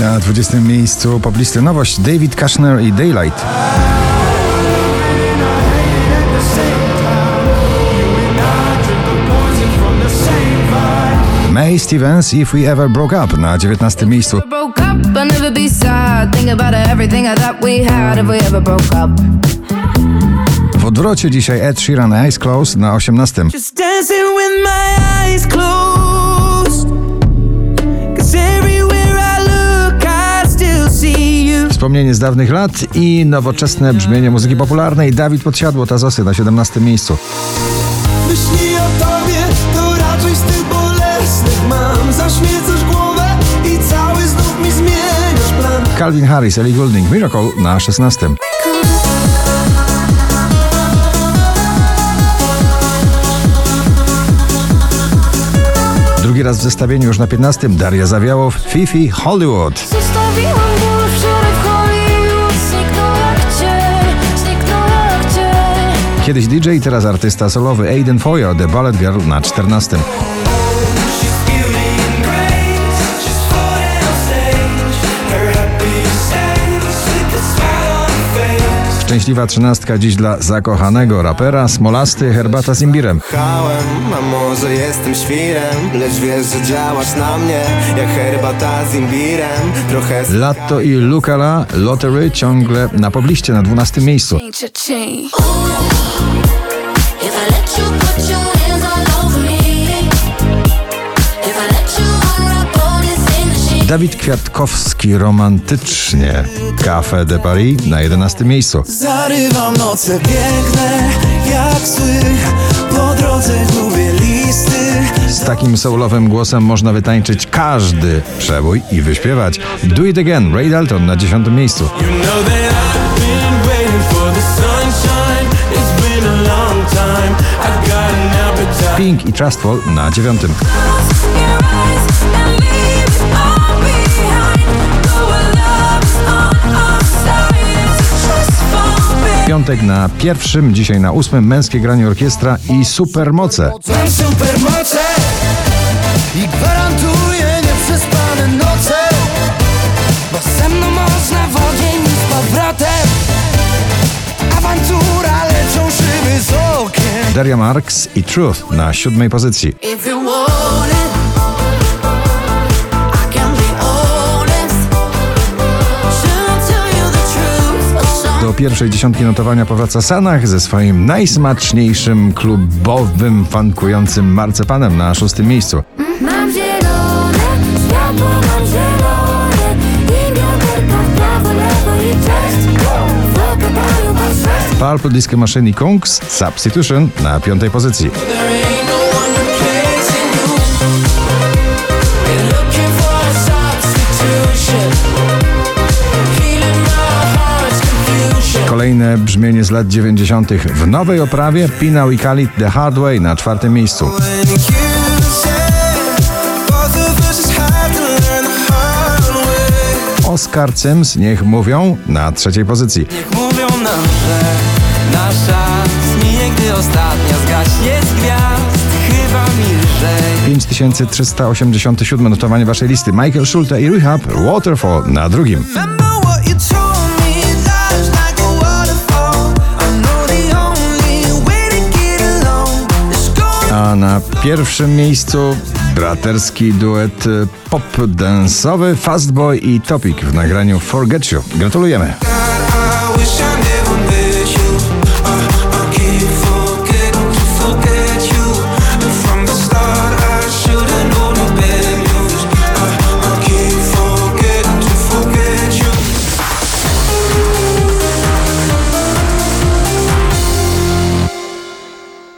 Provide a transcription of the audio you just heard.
Na 20 miejscu poblisty nowość David Kushner i Daylight. May Stevens If We Ever Broke Up na 19 miejscu. W odwrocie dzisiaj Ed Sheeran Eyes Closed na 18. Wspomnienie z dawnych lat i nowoczesne brzmienie muzyki popularnej. Dawid Podsiadło, Tazosy na 17 miejscu. Myśli o tobie, to raczej z tych bolesnych mam. Zaśmiecasz głowę i cały znów mi zmieniasz plan. Calvin Harris, Ellie Goulding, Miracle na 16. Drugi raz w zestawieniu już na 15. Daria Zawiałow, Fifi, Hollywood. Zostawiłam Kiedyś DJ, teraz artysta solowy Aiden Foyo, The Ballet Girl na 14. Szczęśliwa trzynastka dziś dla zakochanego rapera Smolasty, Herbata z imbirem. Kochałem, a może jestem świrem Lecz wiesz, że działasz na mnie Jak herbata z imbirem Trochę. Latto i Lucala, Lottery ciągle na pobliście na 12 miejscu. Dawid Kwiatkowski romantycznie. Café de Paris na 11 miejscu. Zarywam noce piękne, jak sły Po drodze gubię listy Z takim soulowym głosem można wytańczyć każdy przebój i wyśpiewać. Do It Again, Ray Dalton na 10 miejscu. You know Pink i Trustful na 9. Piątek na pierwszym, dzisiaj na ósmym męskie granie orkiestra i supermoce. Supermoce I gwarantuję nieprzespane noce Bo ze mną można w ogień z powrotem Awantura, leczą szyby z okien Daria Marks i Truth na siódmej pozycji. If you pierwszej dziesiątki notowania powraca Sanach ze swoim najsmaczniejszym klubowym, fankującym marcepanem na szóstym miejscu. Mam zielone, światło mam zielone I wiaderka w prawo, lewo i cześć Zagadają po sześć Purple Disco Machine i Kungs Substitution na piątej pozycji. Brzmienie z lat 90. w nowej oprawie Pinał i Khalid The Hard Way na czwartym miejscu. Oscar Sims Niech mówią na trzeciej pozycji. Niech mówią nam, że nasza zminie, gdy ostatnia zgaśnie z gwiazd. Chyba mi lżej. 5387 notowanie waszej listy. Michael Schulte i Rehab Waterfall na drugim. Pierwszym miejscu braterski duet y, pop-dance'owy Fastboy i Topic w nagraniu Forget You. Gratulujemy.